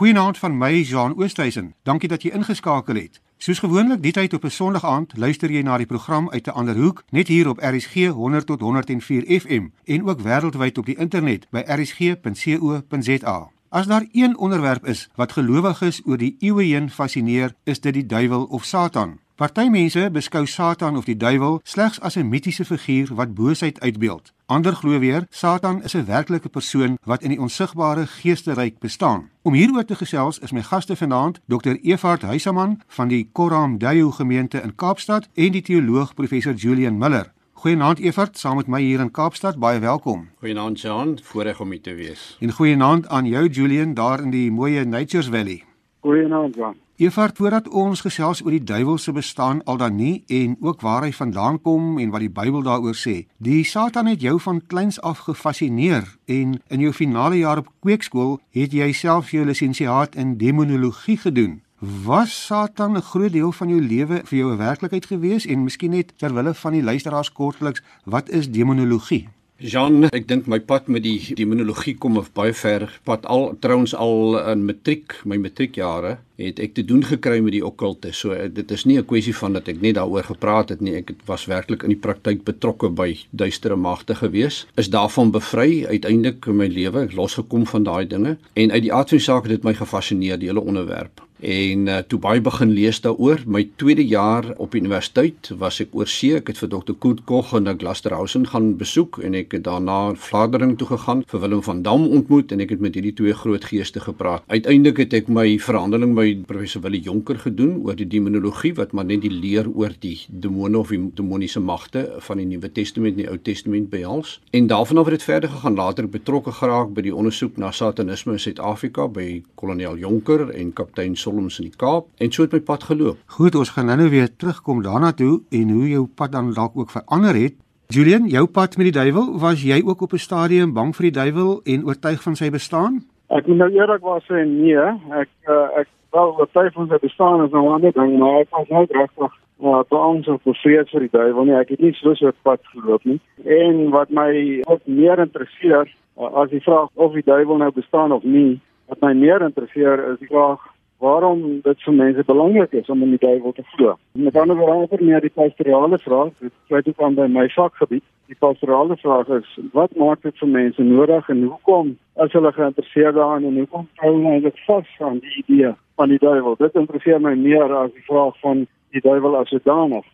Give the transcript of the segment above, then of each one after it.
Goeienaand van my, Jean Oosthuizen. Dankie dat jy ingeskakel het. Soos gewoonlik, die tyd op 'n Sondag aand, luister jy na die program uit 'n ander hoek, net hier op RSG 100 tot 104 FM en ook wêreldwyd op die internet by rsg.co.za. As daar een onderwerp is wat gelowiges oor die eeue heen fascineer, is dit die duiwel of Satan. Party mense beskou Satan of die duiwel slegs as 'n mitiese figuur wat boosheid uitbeeld. Ander glo weer Satan is 'n werklike persoon wat in die onsigbare geesteryk bestaan. Om hieroor te gesels is my gaste vanaand Dr. Evard Huisaman van die Koram Dayu gemeente in Kaapstad en die teoloog professor Julian Miller. Goeienaand Evard, saam met my hier in Kaapstad, baie welkom. Goeienaand Jean, voorreg om u te wees. En goeienaand aan jou Julian daar in die mooi Nature's Valley. Goeienaand Jean. Evert, voordat ons gesels oor die duiwel se bestaan al dan nie en ook waar hy vandaan kom en wat die Bybel daaroor sê. Die Satan het jou van kleins af gefassineer en in jou finale jaar op kweekskool het jy self jou lisensiaat in demonologie gedoen. Was Satan 'n groot deel van jou lewe vir jou 'n werklikheid gewees en miskien net ter wille van die luisteraars kortliks, wat is demonologie? Jean, ek dink my pad met die demonologie kom of baie ver. Pad al trouens al in matriek, my matriekjare, het ek te doen gekry met die okkulte. So eh, dit is nie 'n kwessie van dat ek net daaroor gepraat het nie. Ek het was werklik in die praktyk betrokke by duistere magte gewees. Is daarvan bevry uiteindelik in my lewe, losgekom van daai dinge en uit die aard van die saak het dit my gefassineer die hele onderwerp en uh, toe baie begin lees daaroor my tweede jaar op universiteit was ek oor see ek het vir dokter Koet Kog in Glasterhausen gaan besoek en ek het daarna Vlaandering toe gegaan vir Willem van Dam ontmoet en ek het met hierdie twee groot geeste gepraat uiteindelik het ek my verhandeling by professor Willie Jonker gedoen oor die demonologie wat maar net die leer oor die demone of die demoniese magte van die Nuwe Testament en die Ou Testament behels en daarvan af het dit verder gegaan later betrokke geraak by die ondersoek na satanisme in Suid-Afrika by kolonel Jonker en kaptein Solms in die Kaap en so het my pad geloop. Goed, ons gaan nou weer terugkom daarna toe en hoe jou pad dan dalk ook verander het. Julian, jou pad met die duiwel, was jy ook op 'n stadium bang vir die duiwel en oortuig van sy bestaan? Ek moet nou eerlikwaar sê nee, ek uh, ek wel oortuig van sy bestaan is nou 'n ander ding, maar ek was nou regtig Ja, toe ons op vrees vir die duiwel nie, ek het nie so so 'n pad geloop nie. En wat my ook meer interesseer, as die vraag of die duiwel nou bestaan of nie, wat my meer interesseer is die vraag waarom dit vir mense belangrik is om in die duiwel te glo. Met ander woorde, meer die pastorale vraag, sluit ook aan by my vakgebied. Die pastorale vraag is wat maak dit vir mense nodig en hoekom as hulle geïnteresseerd daarin en hoekom hou hulle eintlik vas aan die idee van die duiwel? Dit interesseer my meer as die vraag van die duiwel as sodanig.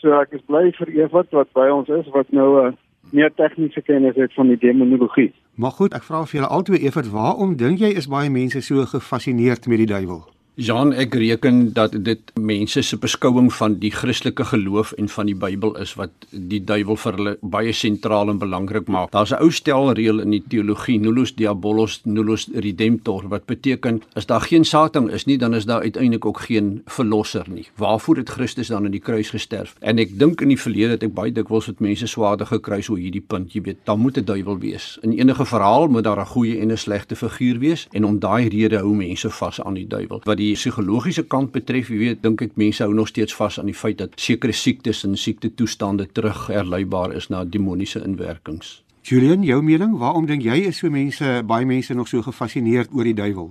So ek is bly vir Evert wat by ons is wat nou 'n uh, meer tegniese kennis het van die demonologie. Maar goed, ek vra vir julle albei Evert, waarom dink jy is baie mense so gefassineerd met die duiwel? Jean, ek reken dat dit mense se beskouing van die Christelike geloof en van die Bybel is wat die duiwel vir hulle baie sentraal en belangrik maak. Daar's 'n ou stelreël in die teologie, nullus diabolos nullus redemptor, wat beteken as daar geen Satan is nie, dan is daar uiteindelik ook geen verlosser nie. Waarvoor het Christus dan aan die kruis gesterf? En ek dink in die verlede het ek baie dikwels met mense swaarde gekruis oor hierdie punt, jy weet, daar moet 'n duiwel wees. In enige verhaal moet daar 'n goeie en 'n slegte figuur wees en om daai rede hou mense vas aan die duiwel. Wat die die psigologiese kant betref, jy weet, dink ek mense hou nog steeds vas aan die feit dat sekere siektes en siekte toestande terug herleibaar is na demoniese inwerkings. Julian, jou mening, waarom dink jy is so mense, baie mense nog so gefassineerd oor die duiwel?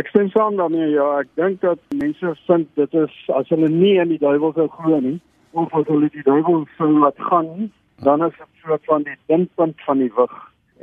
Ek stem saam daarmee, ja, ek dink dat mense vind dit is as hulle nie in die duiwel sou glo nie, of as hulle die duiwel sou laat gaan, dan is dit soort van die punt van die wig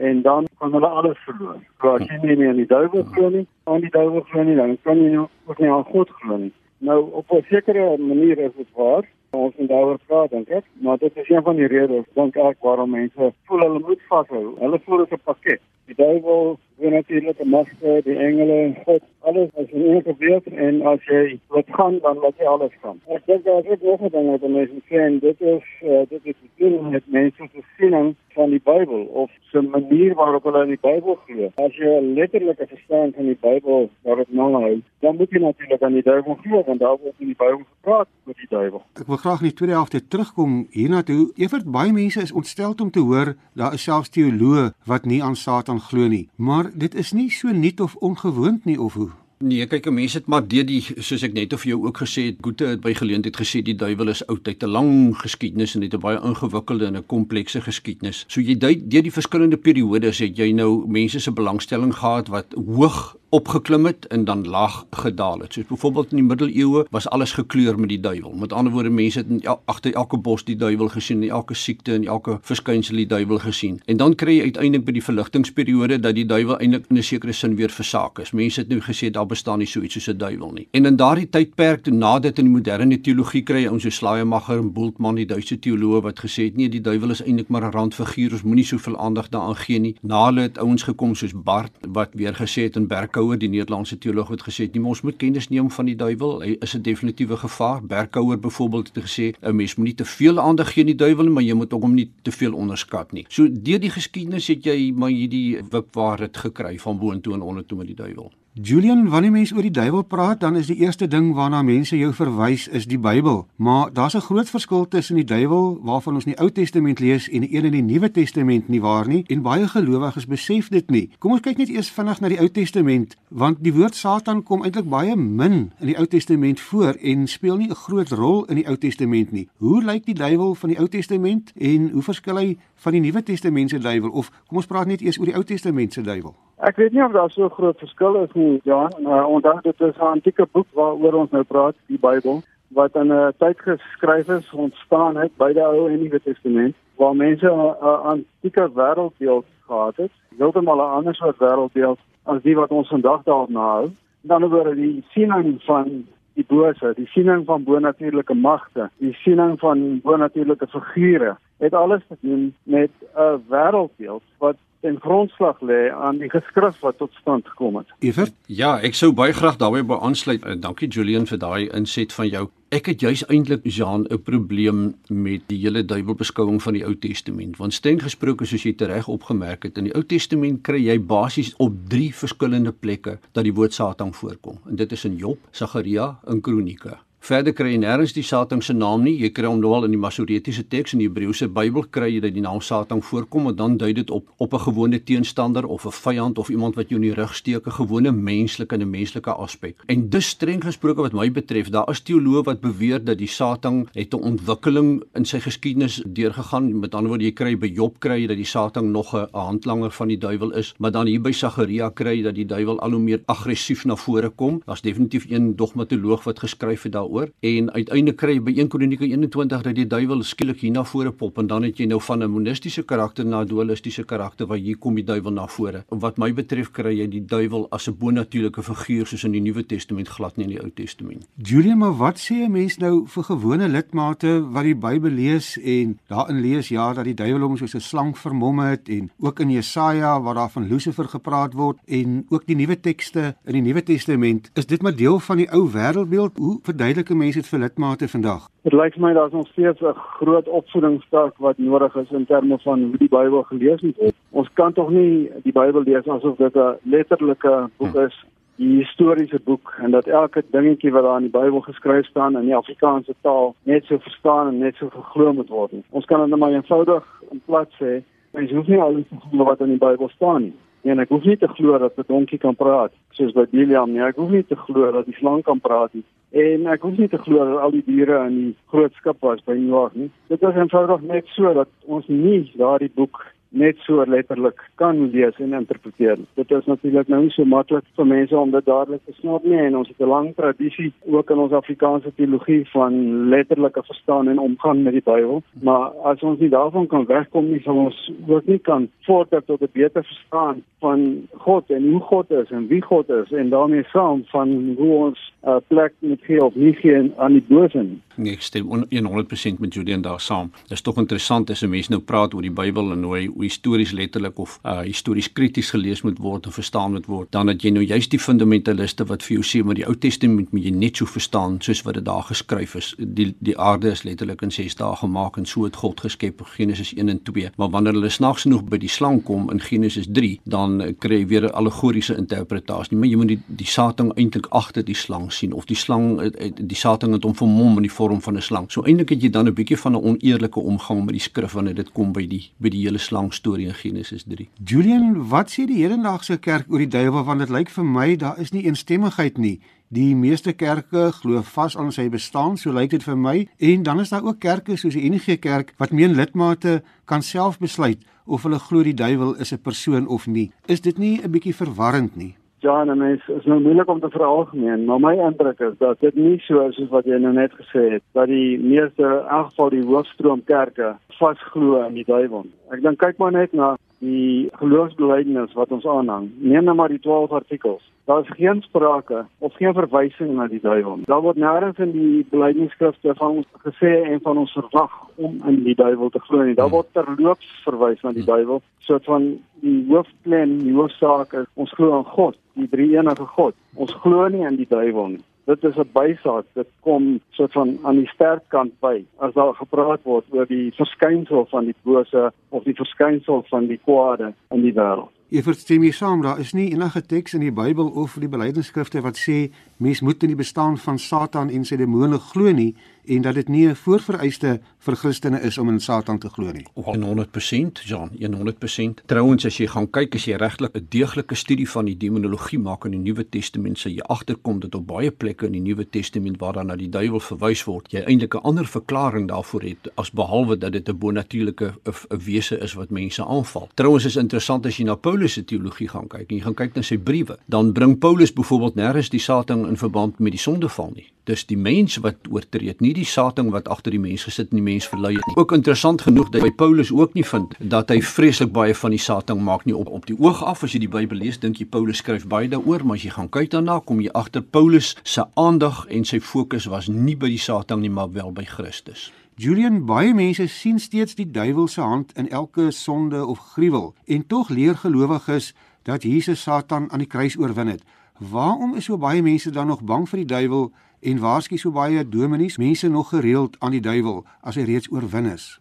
en dan kan hulle alles verloor. So as jy nie meer in die duiwel glo nie, aan die duiwel glo nie, dan kan jy ook nie aan God glo nie. Nou op 'n sekere manier is dit waar. Ons moet daaroor praat dink ek, maar dit is een van die redes dink ek waarom mense voel hulle moet vashou. Hulle voel dit is 'n pakket. Die duiwel die natuurlike magte, die engele, God, alles is in een gebeurt en as jy wat gaan dan laat jy alles gaan. Ek dink daar is nog 'n ding wat mense sê en dit is uh, dit is die ding met mense se siening van die Bybel of se manier waarop hulle in die Bybel glo. As jy 'n letterlike verstaan van die Bybel daarop nahou, dan moet jy natuurlik aan die duiwel glo want daar word in die Bybel gepraat oor die duiwel. Ek wil graag in die tweede helfte terugkom hiernatoe. Evert baie mense is ontstel om te hoor daar is selfs teoloë wat nie aan Satan glo nie. Maar dit is nie so nuut of ongewoond nie of hoe? Nee, kyk, mense het maar deur die soos ek net of jou ook gesê het, Goethe het by geleentheid gesê die duiwel is oud, hy het 'n lang geskiedenis en het 'n baie ingewikkelde en 'n komplekse geskiedenis. So jy dui deur die verskillende periodes het jy nou mense se belangstelling gehad wat hoog opgeklim het en dan laag gedaal het. Soos byvoorbeeld in die middeleeue was alles gekleur met die duiwel. Met ander woorde mense het el agter elke bos die duiwel gesien, elke siekte en elke verskynsel die duiwel gesien. En dan kry jy uiteindelik by die verligtingsperiode dat die duiwel eintlik in 'n sekere sin weer versaak is. Mense het nou gesê daar bestaan nie so iets soos 'n duiwel nie. En in daardie tydperk toe na dit in die moderne teologie kry ons so Schleiermacher en Bultmann die Duitse teoloë wat gesê het nee die duiwel is eintlik maar 'n randfiguur ons moenie soveel aandag daaraan gee nie. Na hulle het ouens gekom soos Bart wat weer gesê het in Berkhouer die Nederlandse teoloog het gesê nee ons moet kennis neem van die duiwel. Hy is 'n definitiewe gevaar. Berkhouer byvoorbeeld het gesê 'n mens moenie te veel aandag gee aan die duiwel maar jy moet ook hom nie te veel onderskat nie. So deur die geskiedenis het jy maar hierdie wipwaarheid gekry van boontoe en ondertoe met die duiwel. Julian, wanneer mense oor die duiwel praat, dan is die eerste ding waarna mense jou verwys is die Bybel. Maar daar's 'n groot verskil tussen die duiwel waarvan ons in die Ou Testament lees en die een in die Nuwe Testament nie waar nie, en baie gelowiges besef dit nie. Kom ons kyk net eers vinnig na die Ou Testament, want die woord Satan kom eintlik baie min in die Ou Testament voor en speel nie 'n groot rol in die Ou Testament nie. Hoe lyk die duiwel van die Ou Testament en hoe verskil hy van die Nuwe Testament se duiwel of kom ons praat net eers oor die Ou Testament se duiwel? Ek weet nie of daar so groot verskil is nie, Jan. Uh, onthou dit is 'n antieke boek waaroor ons nou praat, die Bybel, wat in 'n tyd geskryf is, ontstaan het by die Ou en Nuwe Testament, waar mense 'n antieke wêreldbeeld gehad het, heeltemal 'n ander soort wêreldbeeld as die wat ons vandag daarna hou. Dan oor die siening van die bose, die siening van bonatuurlike magte, die siening van bonatuurlike figure, het alles te doen met 'n wêreldbeeld wat en grondslag lê aan die geskrif wat tot stand gekom het. Evert? Ja, ek sou baie graag daarbey by aansluit. Dankie Julian vir daai inset van jou. Ek het juis eintlik Jean 'n probleem met die hele duiwelbeskouing van die Ou Testament. Want streng gesproke soos jy reg opgemerk het, in die Ou Testament kry jy basies op 3 verskillende plekke dat die woord Satan voorkom. En dit is in Job, Sagaria en Kronieke. Verder kry jy nêrens die Satan se naam nie. Jy kry hom nou al in die Masoretiese teks in die Hebreëse Bybel kry jy dat die naam Satan voorkom en dan dui dit op op 'n gewone teenstander of 'n vyand of iemand wat jou in die rug steek, 'n gewone menslike en 'n menslike aspek. En dus streng gesproke wat my betref, daar is teoloë wat beweer dat die Satan het 'n ontwikkeling in sy geskiedenis deurgegaan. Met ander woorde, jy kry by Job kry jy dat die Satan nog 'n handlanger van die duiwel is, maar dan hier by Sagaria kry jy dat die duiwel al hoe meer aggressief na vore kom. Daar's definitief een dogmatoloog wat geskryf het daar daaroor en uiteindelik kry jy by 1 Kronieke 21 dat die duiwel skielik hier na vore pop en dan het jy nou van 'n monistiese karakter na 'n dualistiese karakter waar hier kom die duiwel na vore. Wat my betref kry jy die duiwel as 'n bonatuurlike figuur soos in die Nuwe Testament glad nie in die Ou Testament. Julian, maar wat sê 'n mens nou vir gewone lidmate wat die Bybel lees en daarin lees ja dat die duiwel hom soos 'n slang vermom het en ook in Jesaja waar daar van Lucifer gepraat word en ook die nuwe tekste in die Nuwe Testament, is dit maar deel van die ou wêreldbeeld? Hoe verduidelik verduidelike mense dit vir lidmate vandag? Dit lyk vir my daar's nog steeds 'n groot opvoedingstak wat nodig is in terme van hoe die Bybel gelees moet word. Ons kan tog nie die Bybel lees asof dit 'n letterlike boek is, die historiese boek en dat elke dingetjie wat daar in die Bybel geskryf staan in die Afrikaanse taal net so verstaan en net so geglo moet word. Ons kan dit net maar eenvoudig in plaas sê, mens hoef nie alles te glo wat in die Bybel staan nie. En ek hoef nie te glo dat 'n donkie kan praat soos by Biliam nie. Ek hoef nie te glo dat die slang kan praat nie. En ek hoef nie te glo dat al die diere in die groot skip was by Noag nie. Dit is eenvoudig net so dat ons nie daardie boek net so letterlik kan lees en interpreteer. Dit is natuurlik nou nie so maklik vir mense om dit dadelik te snap nie en ons het 'n lang tradisie ook in ons Afrikaanse teologie van letterlike verstaan en omgang met die Bybel. Maar as ons nie daarvan kan wegkom nie, sal ons ook nie kan voortdat tot 'n beter verstaan van God en hoe God is en wie God is en daarmee saam van hoe ons 'n uh, plek moet gee of nie gee aan die bose nie. Nee, ek stem 100% met Julian daar saam. Dit is tog interessant as 'n mens nou praat oor die Bybel en hoe hy hoe histories letterlik of uh histories krities gelees moet word en verstaan moet word. Dan het jy nou juist die fundamentaliste wat vir jou sê maar die Ou Testament moet jy net so verstaan soos wat dit daar geskryf is. Die die aarde is letterlik in 6 dae gemaak en so het God geskep Genesis 1 en 2. Maar wanneer hulle snags genoeg by die slang kom in Genesis 3, dan kry jy weer 'n allegoriese interpretasie. Maar jy moet die die Satan eintlik agter die slang sien of die slang die Satan het hom vermom in die vorm van 'n slang. So eintlik het jy dan 'n bietjie van 'n oneerlike omgang met die skrif wanneer dit kom by die by die hele slang storie in Genesis 3. Julian, wat sê die hedendaagse kerk oor die duiwel want dit lyk vir my daar is nie eensstemmigheid nie. Die meeste kerke glo vas aan sy bestaan, so lyk dit vir my, en dan is daar ook kerke soos die NG Kerk wat meen lidmate kan self besluit of hulle glo die duiwel is 'n persoon of nie. Is dit nie 'n bietjie verwarrend nie? Ja, en mens is nou moeilik om te veralgemeen, maar my indruk is dat dit nie so is soos wat jy nou net gesê het dat die meeste in elk geval die hoofstroom kerke vasglo in die duiwel. Ek dink kyk maar net na die geloofsbelijdenis wat ons aanhang. Neem nou maar die 12 artikels. Daar is geen sprake of geen verwysing na die duiwel. Daar word nêrens in die belydenisskrifte van ons gesê en van ons verwag om in die duiwel te glo nie. Daar word terloops verwys na die duiwel, soort van die hoofplan, die hoofsaak is ons glo aan God, die drie enige God. Ons glo nie in die duiwel nie dit is 'n bysaak dit kom soort van aan die sterk kant by as daar gepraat word oor die verskynsel van die bose of die verskynsel van die kwade in die wêreld Jy verstem jy saam daar is nie enige teks in die Bybel of die belydenisskrifte wat sê mens moet in die bestaan van Satan en sy demone glo nie en dat dit nie 'n voorvereiste vir Christene is om in Satan te glo nie. 100% John, 100%. Trouwens as jy gaan kyk as jy regtig 'n deeglike studie van die demonologie maak in die Nuwe Testament, sal jy agterkom dat op baie plekke in die Nuwe Testament waar dan na die duiwel verwys word, jy eintlik 'n ander verklaring daarvoor het as behalwe dat dit 'n bonatuurlike 'n wese is wat mense aanval. Trouwens is interessant as jy na Paulus se teologie gaan kyk en jy gaan kyk na sy briewe, dan bring Paulus byvoorbeeld nêrens die Satan in verband met die sondeval nie. Dis die mens wat oortree, nie die Satan wat agter die mens gesit en die mens verlei het nie. Ook interessant genoeg dat by Paulus ook nie vind dat hy vreeslik baie van die Satan maak nie op op die oog af as jy die Bybel lees, dink jy Paulus skryf baie daaroor, maar as jy gaan kyk daarna, kom jy agter Paulus se aandag en sy fokus was nie by die Satan nie, maar wel by Christus. Julian, baie mense sien steeds die duiwel se hand in elke sonde of gruwel en tog leer gelowiges dat Jesus Satan aan die kruis oorwin het. Waarom is so baie mense dan nog bang vir die duiwel en waarsku so baie dominees mense nog gereeld aan die duiwel as hy reeds oorwin is?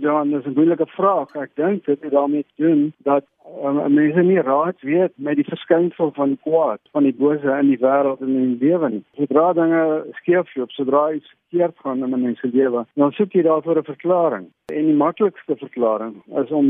Ja, dis 'n moeilike vraag. Ek dink dit het daarmee te doen dat um, mense nie raad weet met die verskynsel van kwaad, van die bose in die wêreld en in die lewe nie. Sodra dinge skeefloop, sodra iets verkeerd gaan in 'n mens se lewe, dan soek jy daarvoor 'n verklaring. En die maklikste verklaring is om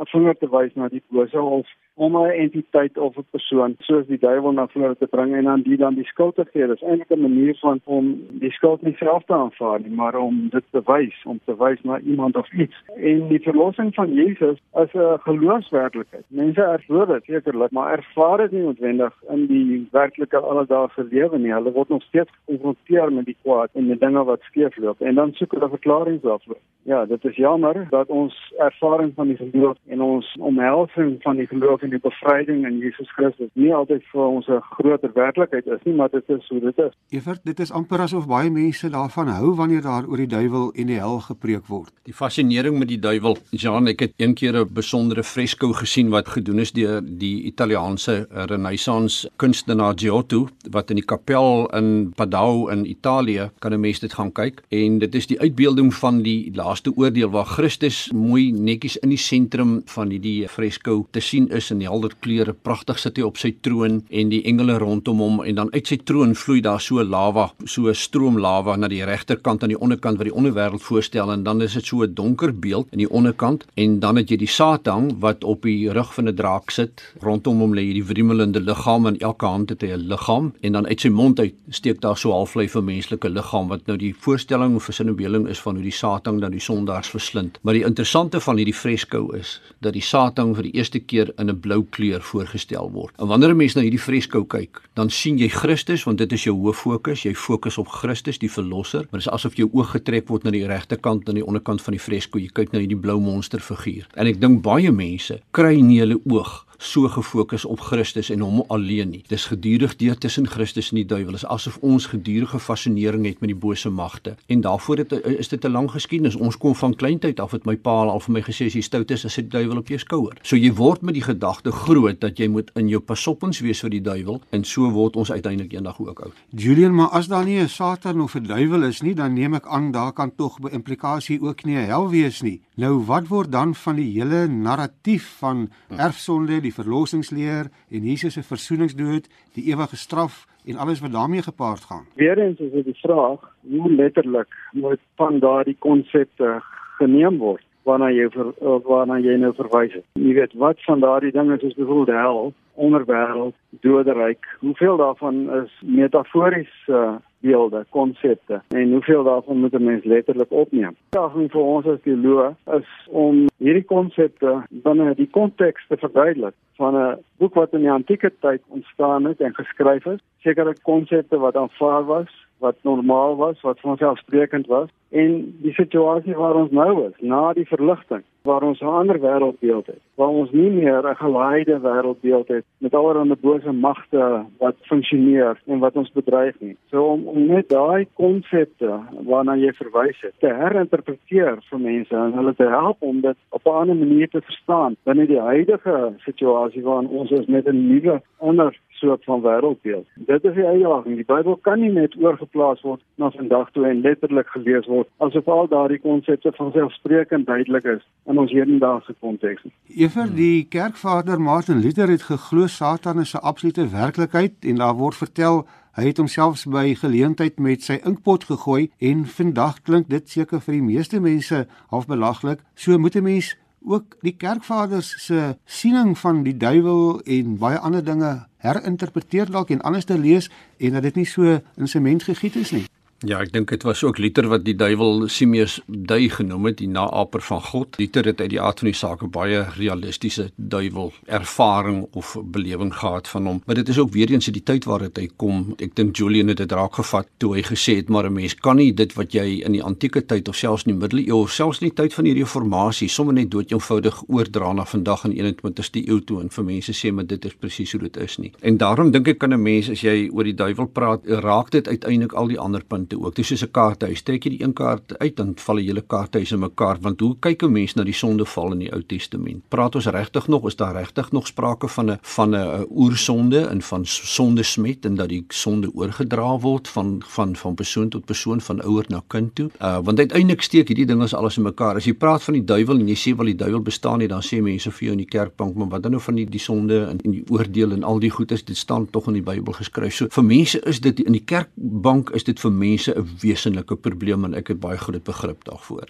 'n vinger te wys na die bose of om 'n entiteit of 'n persoon soos die duiwel na vore te bring en dan die dan die skuld te gee. Dis eintlik 'n manier van om die skuld nie self te aanvaar nie, maar om dit te wys, om te wys na iemand of iets. En die verlossing van Jesus is 'n geloofswerklikheid. Mense ervaar dit sekerlik, maar ervaar dit nie noodwendig in die werklike alledaagse lewe nie. Hulle word nog steeds gekonfronteer met die kwaad en met dinge wat skeefloop en dan soek hulle verklaringe daarvoor. Ja, dit is jammer dat ons ervaring van die geloof en ons omhelsing van die geloof en die bevryding in Jesus Christus nie altyd vir ons 'n groter werklikheid is nie, maar dit is hoe dit is. Evert, dit is amper asof baie mense daarvan hou wanneer daar oor die duiwel en die hel gepreek word. Die fascinering met die duiwel, Jean, ek het eendag 'n besondere fresko gesien wat gedoen is deur die Italiaanse Renaissance kunstenaar Giotto wat in die kapel in Padua in Italië kan 'n mens dit gaan kyk en dit is die uitbeelding van die laaste oordeel waar Christus mooi netjies in die sentrum van hierdie fresko te sien is in helder kleure pragtig sit hy op sy troon en die engele rondom hom en dan uit sy troon vloei daar so lava so 'n stroom lava na die regterkant en die onderkant wat die onderwêreld voorstel en dan is dit so 'n donker beeld in die onderkant en dan het jy die Satan wat op die rug van 'n draak sit rondom hom lê hierdie wriemelende liggaam en elke hand het hy 'n liggaam en dan uit sy mond uit steek daar so halflyf 'n menslike liggaam wat nou die voorstelling of versinnebeelding is van hoe die Satan dan die sondaars verslind. Maar die interessante van hierdie fresko is dat die Satan vir die eerste keer in 'n blou kleur voorgestel word. En wanneer 'n mens na hierdie fresko kyk, dan sien jy Christus want dit is jou hoof fokus. Jy fokus op Christus, die verlosser, maar dit is asof jou oog getrek word na die regterkant en die onderkant van die fresko. Jy kyk na hierdie blou monsterfiguur. En ek dink baie mense kry nie hulle oog so gefokus op Christus en hom alleen nie. Dis gedurig deur tussen Christus en die duiwel. Dit is asof ons gedurende fascinering het met die bose magte. En daarvoor het, is dit 'n lang geskiedenis. Ons kom van kleintyd af het my pa al vir my gesê as jy stout is, is die duiwel op jou skouer. So jy word met die gedagte groot dat jy moet in jou pasoppens wees vir die duiwel en so word ons uiteindelik eendag ook oud. Julian, maar as daar nie 'n Satan of 'n duiwel is nie, dan neem ek aan daar kan tog by implikasie ook nie 'n hel wees nie. Nou wat word dan van die hele narratief van erfsonde, die verlossingsleer en Jesus se versoeningsdood, die ewige straf en alles wat daarmee gepaard gaan. Weerens is dit die vraag hoe letterlik moet van daardie konsepte geneem word waarna jy ver, waarna jy nou verwys het. Jy weet wat van daardie dinge soos byvoorbeeld hel, onderwêreld, doderyk, hoeveel daarvan is metafories uh, beelde, konsepte en hoeveel daarvan moet 'n mens letterlik opneem. Daarom vir ons as teoloë is om hierdie konsepte binne die konteks te verduidelik van 'n boek wat in die antieke tyd ontstaan het en geskryf is, sekere konsepte wat aanvaar was, wat normaal was, wat vanselfsprekend was en die situasie waar ons nou is na die verligting waar ons 'n ander wêreldbeeld het waar ons nie meer 'n gelaaide wêreldbeeld het met allerlei bose magte wat funksioneer en wat ons bedreig nie so om, om net daai konsepte waarna jy verwys het te herinterpreteer vir mense en hulle te help om dit op 'n ander manier te verstaan binne die huidige situasie waarin ons is met 'n nuwe ander soort van wêreldbeeld. Dit is die uitdaging. Die Bybel kan nie net oorgeplaas word na vandag toe en letterlik gelees word asof al daardie konsepte van selfsprekend duidelik is in ons hedendaagse konteks. Ewer die kerkvader Martin Luther het geglo Satan is 'n absolute werklikheid en daar word vertel hy het homself by geleentheid met sy inkpot gegooi en vandag klink dit seker vir die meeste mense half belaglik. So moet 'n mens ook die kerkvaders se siening van die duiwel en baie ander dinge herinterpreteer dalk en anders te lees en dat dit nie so in sement gegiet is nie. Ja, ek dink dit was ook Luther wat die duiwel Simeus dui genoem het, die naaper van God. Luther het uit die aard van die saak 'n baie realistiese duiwel ervaring of belewing gehad van hom. Maar dit is ook weer eens in die tyd waar dit hy kom. Ek dink Julian het dit raak gevat toe hy gesê het maar 'n mens kan nie dit wat jy in die antieke tyd of selfs in die middeleeue of selfs in die tyd van die reformatie sommer net dood eenvoudig oordra na vandag in die 21ste eeu toe en vir mense sê maar dit is presies hoe dit is nie. En daarom dink ek kan 'n mens as jy oor die duiwel praat, raak dit uiteindelik al die ander punte kaarte ook. Dis soos 'n kaarthuis. Trek jy die een kaart uit dan val die hele kaarthuis in mekaar want hoe kyk 'n mens na die sondeval in die Ou Testament? Praat ons regtig nog is daar regtig nog sprake van 'n van 'n oersonde en van sondesmet en dat die sonde oorgedra word van van van persoon tot persoon van ouer na kind toe? Uh want uiteindelik steek hierdie dinge alles in mekaar. As jy praat van die duiwel en jy sê wel die duiwel bestaan nie, dan sê mense vir jou in die kerkbank, maar wat dan nou van die die sonde en, en die oordeel en al die goedes, dit staan tog in die Bybel geskryf. So vir mense is dit in die kerkbank is dit vir mense mense 'n wesenlike probleem en ek het baie groot begrip daarvoor.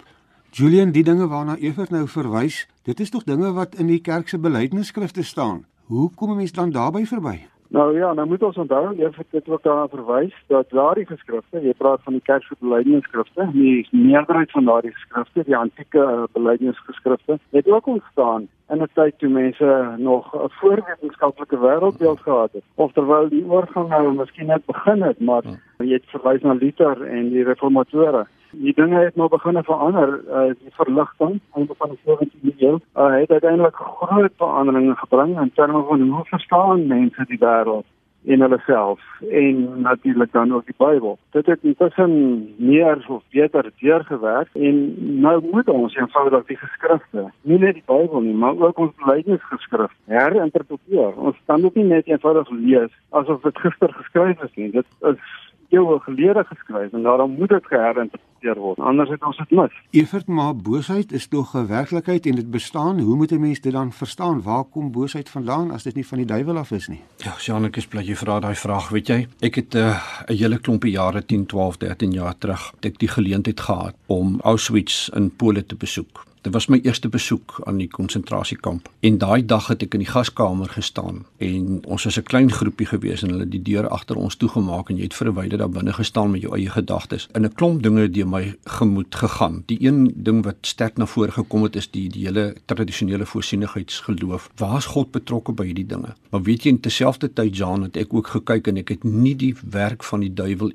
Julian, die dinge waarna Evert nou verwys, dit is tog dinge wat in die kerk se belydenisskrifte staan. Hoe kom 'n mens dan daarby verby? Nou ja, nou moet ons onthou, jy het dit ook daarna verwys dat daardie geskrifte, jy praat van die belydenisskrifte, die meerderheid van daardie geskrifte, die antieke uh, belydenisskrifte, het ook ontstaan in 'n tyd toe mense nog 'n voorwetenskaplike wêreldbeeld gehad het of terwyl die oorgang nou miskien net begin het maar ja. jy het verwys na Luther en die reformatore die dinge het nou begin verander uh, die verligting einde van die 17de eeu uh, het uiteindelik groot veranderinge gebring in terme van hoe verstaan mense die wêreld in hulle self en natuurlik dan ook die Bybel. Dit het intussen meer of beter deurgewerk en nou moet ons eenvoudig die geskrifte, nie net die Bybel nie, maar ook ons belydenisgeskrif herinterpreteer. Ons kan dit nie net eenvoudig lees asof dit gister geskryf is nie. Dit is eeue gelede geskryf en daarom moet dit geherinterpreteer word. Anders het ons dit mis. Evert, maar boosheid is tog 'n werklikheid en dit bestaan. Hoe moet 'n mens dit dan verstaan? Waar kom boosheid vandaan as dit nie van die duiwel af is nie? Ja, Janek, ek bly jy vra daai vraag, weet jy? Ek het 'n uh, hele klompie jare 10, 12, 13 jaar terug, het ek die geleentheid gehad om Auschwitz in Pole te besoek. Dit was my eerste besoek aan die konsentrasiekamp en daai dag het ek in die gaskamer gestaan en ons was 'n klein groepie gewees en hulle die deur agter ons toegemaak en jy het verwyder daar binne gestaan met jou eie gedagtes. In 'n klomp dinge het deur my gemoed gegaan. Die een ding wat sterk na vore gekom het is die die hele tradisionele voorsienigheidsgeloof. Waar's God betrokke by hierdie dinge? Maar weet jy in terselfdertyd Jean het ek ook gekyk en ek het nie die werk van die duiwel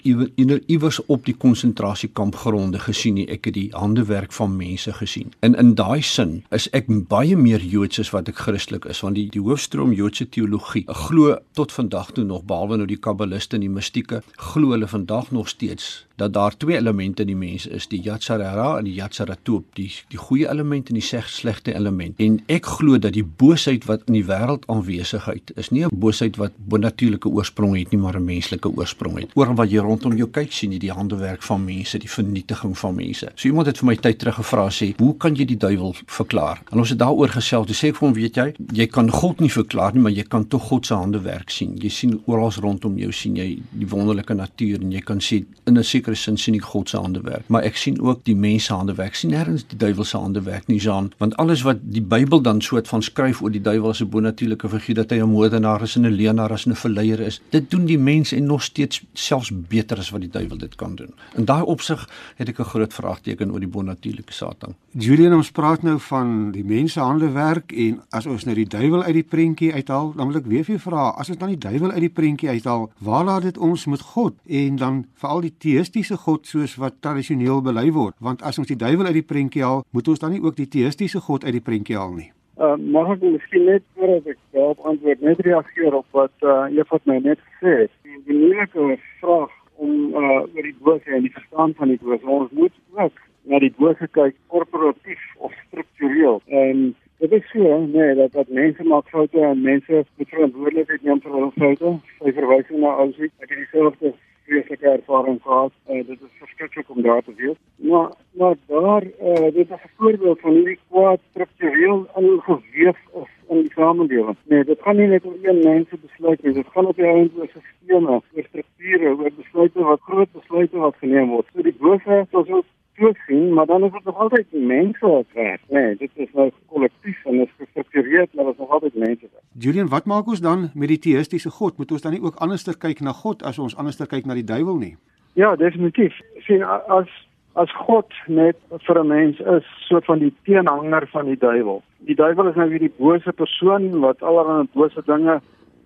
iewers op die konsentrasiekamp gronde gesien nie. Ek het die handewerk van mense gesien. En in daai sin is ek baie meer Joods as wat ek Christelik is want die die hoofstroom Joodse teologie glo tot vandag toe nog behalwe nou die kabbaliste en die mistieke glo hulle vandag nog steeds dat daar twee elemente in die mens is die Yatsarara en die Yatsaratop die die goeie element en die slegte element en ek glo dat die boosheid wat in die wêreld aanwesigheid is nie 'n boosheid wat bonatuurlike oorsprong het nie maar 'n menslike oorsprong het oor wat jy rondom jou kyk sien jy die handewerk van mense die vernietiging van mense so iemand het vir my tyd terug gevra sê hoe kan jy die duiwel verklaar. En ons het daaroor gesels. Jy sê ek vir hom, weet jy, jy kan God nie verklaar nie, maar jy kan tog God se hande werk sien. Jy sien oral rondom jou sien jy die wonderlike natuur en jy kan sien in 'n sekere sin sien ek God se hande werk, maar ek sien ook die mens se hande werk. Sien nêrens die duiwel se hande werk nie, Jean, want alles wat die Bybel dan soort van skryf oor die duiwel as 'n bonatuurlike figuur dat hy 'n moordenaar is en 'n leienaar is en 'n verleier is, dit doen die mens en nog steeds selfs beter as wat die duiwel dit kan doen. In daai opsig het ek 'n groot vraagteken oor die bonatuurlike Satan. Julian ons praat nou van die mens se hande werk en as ons nou die duiwel uit die prentjie uithaal, dan wil ek weer vir jou vra, as ons dan die duiwel uit die prentjie uithaal, waar laat dit ons met God en dan veral die teïstiese God soos wat tradisioneel bely word? Want as ons die duiwel uit die prentjie haal, moet ons dan nie ook die teïstiese God uit die prentjie haal nie? Uh, mag ek miskien net voordat ek daarop antwoord net reageer op wat uh, Eva my net gesê het. Die moeilike vraag om uh, oor die bose en die verstaan van die bose. Ons moet ook na die bose kyk korporatief of struktureel. En dit is so, nee, dat dat mense maak foute en mense moet verantwoordelikheid neem vir hulle foute. Sy verwysing na Auschwitz, ek het dieselfde vreeslike ervaring gehad. Uh, dit is verskriklik om daar te wees. Maar maar daar uh, dit is 'n voorbeeld van hierdie kwaad struktureel ingeweef is in die samelewing. Nee, dit gaan nie net oor een mens se besluit nie. Dit gaan op die einde oor sisteme, oor strukture, oor besluite wat groot besluite wat geneem word. So die bose, soos ons so sien, maar dan is dit nog altyd mense wat werk. Nee, dit is nou kollektief en is gestruktureerd, maar dit is nog altyd mense. Julian, wat maak ons dan met die teïstiese God? Moet ons dan nie ook anderster kyk na God as ons anderster kyk na die duiwel nie? Ja, definitief. Sien as as God net vir 'n mens is soort van die teenhanger van die duiwel. Die duiwel is nou weer die bose persoon wat allerlei bose dinge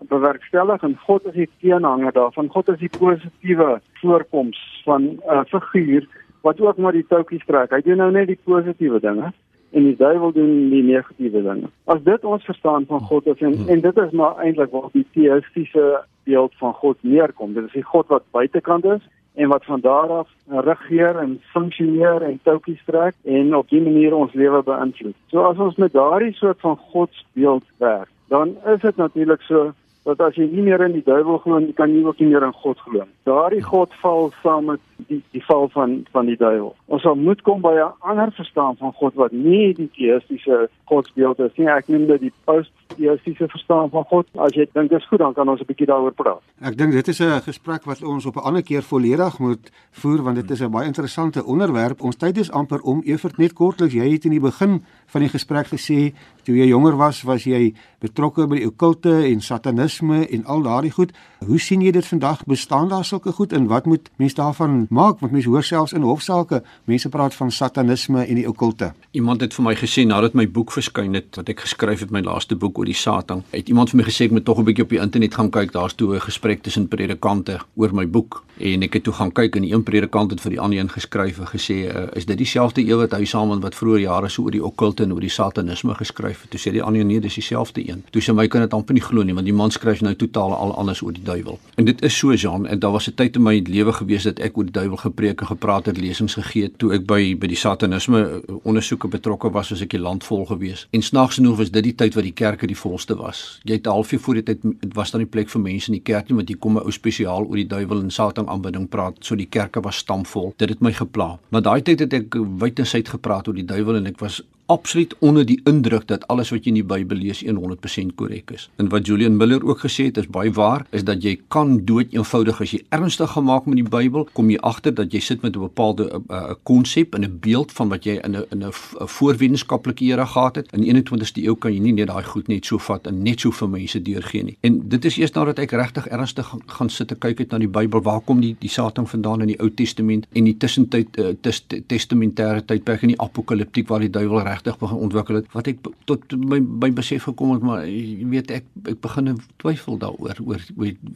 bewerkstellig en God is die teenhanger daarvan. God is die positiewe voorkoms van 'n uh, figuur wat ook maar die toukies trek. Hy doen nou net die positiewe dinge en die duiwel doen die negatiewe dinge. As dit ons verstaan van God is en en dit is maar eintlik waar die teïstiese beeld van God neerkom. Dit is die God wat buitekant is en wat van daar af regeer en funksioneer en toukies trek en op 'n manier ons lewe beïnvloed. So as ons met daardie soort van godsbeeld werk, dan is dit natuurlik so dat as jy nie meer in die duiwel glo nie, kan jy ook nie meer in God glo. Daardie God val saam met die die val van van die duiwel. Ons sal moet kom by 'n ander verstaan van God wat nie die teïstiese godsbeeld is nie. Ek noem dit die post-teïstiese verstaan van God. As jy dink dit is goed, dan kan ons 'n bietjie daaroor praat. Ek dink dit is 'n gesprek wat ons op 'n ander keer volledig moet voer want dit is 'n baie interessante onderwerp. Ons tyd is amper om Evert net kortliks. Jy het in die begin van die gesprek gesê toe jy jonger was, was jy betrokke by die okkulte en satanisme en al daardie goed. Hoe sien jy dit vandag? Bestaan daar sulke goed en wat moet mense daarvan maak want mense hoor selfs in hofsaake mense praat van satanisme en die okkulte. Iemand het vir my gesê nadat my boek verskyn het wat ek geskryf het my laaste boek oor die Satan, het iemand vir my gesê ek moet tog 'n bietjie op die internet gaan kyk. Daar's toe 'n gesprek tussen predikante oor my boek en ek het toe gaan kyk en die een predikant het vir die ander een geskryf en gesê uh, is dit dieselfde een wat hy saam met wat vroeër jare so oor die okkulte en oor die satanisme geskryf het. Toe sê die ander nee, dis dieselfde een. Toe sê my kan dit amper nie glo nie want die man skryf nou totaal al anders oor die duiwel. En dit is so Jean en daar was 'n tyd in my lewe gewees dat ek oor die duiwel gepreek en gepraat het, lesings gegee toe ek by by die satanisme ondersoeke betrokke was as ek die land vol gewees. En snaaks genoeg was dit die tyd wat die kerke die volste was. Jy het 'n halfuur voor die tyd was daar nie plek vir mense in die kerk nie want jy kom 'n ou spesiaal oor die duiwel en satan aanbidding praat. So die kerke was stampvol. Dit het my gepla. Maar daai tyd het ek wyd en suid gepraat oor die duiwel en ek was absoluut onder die indruk dat alles wat jy in die Bybel lees 100% korrek is. En wat Julian Miller ook gesê het is baie waar, is dat jy kan dood eenvoudig as jy ernstig gemaak met die Bybel, kom jy agter dat jy sit met 'n bepaalde 'n konsep en 'n beeld van wat jy in 'n in 'n voorwetenskaplike era gehad het. In die 21ste eeu kan jy nie net daai goed net so vat en net so vir mense deurgee nie. En dit is eers nadat ek regtig ernstig gaan sit en kyk het na die Bybel, waar kom die die Satan vandaan in die Ou Testament en die tussentyd uh, testamentêre tydperk en die apokaliptiek waar die duiwel regtig begin ontwikkel het wat ek tot my by besef gekom het maar jy weet ek ek begin twyfel daaroor oor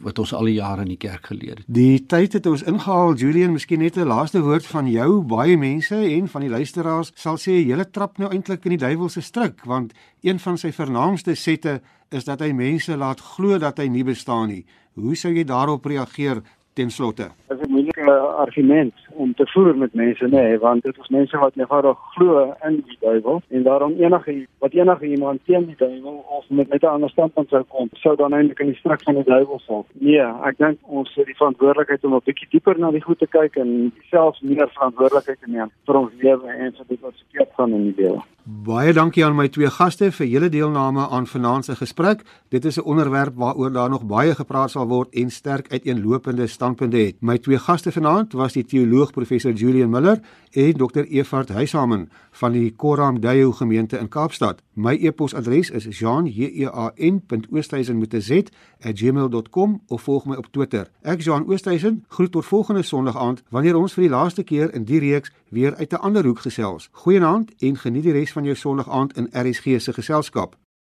wat ons al die jare in die kerk geleer het. Die tyd het ons ingehaal Julian, miskien net 'n laaste woord van jou. Baie mense en van die luisteraars sal sê jy trap nou eintlik in die duiwel se struik want een van sy vernaamste sette is dat hy mense laat glo dat hy nie bestaan nie. Hoe sou jy daarop reageer ten slotte. Dit is 'n moeilike argument om te voer met mense, nê, nee, want dit is mense wat eenvoudig glo in die duiwel en daarom enige wat enige iemand teen die duiwel of met met 'n ander standpunt sou kom, sou dan eintlik in die stryk van die duiwel val. Nee, ek dink ons het die verantwoordelikheid om 'n bietjie dieper na die goed te kyk en selfs meer verantwoordelikheid te neem vir ons lewe en vir dit wat verkeerd gaan in die lewe. Baie dankie aan my twee gaste vir julle deelname aan vanaand se gesprek. Dit is 'n onderwerp waaroor daar nog baie gepraat sal word en sterk uiteenlopende standpunte het. My twee gaste vanaand was die teoloog professor Julian Miller en Dr. Evert Huyshamen van die Koram Dayo gemeente in Kaapstad. My e-posadres is jean.oosthuizen@gmail.com of volg my op Twitter. Ek Jean Oosthuizen groet tot volgende Sondag aand wanneer ons vir die laaste keer in die reeks weer uit 'n ander hoek gesels. Goeienaand en geniet die res van jou Sondag aand in RSG se geselskap.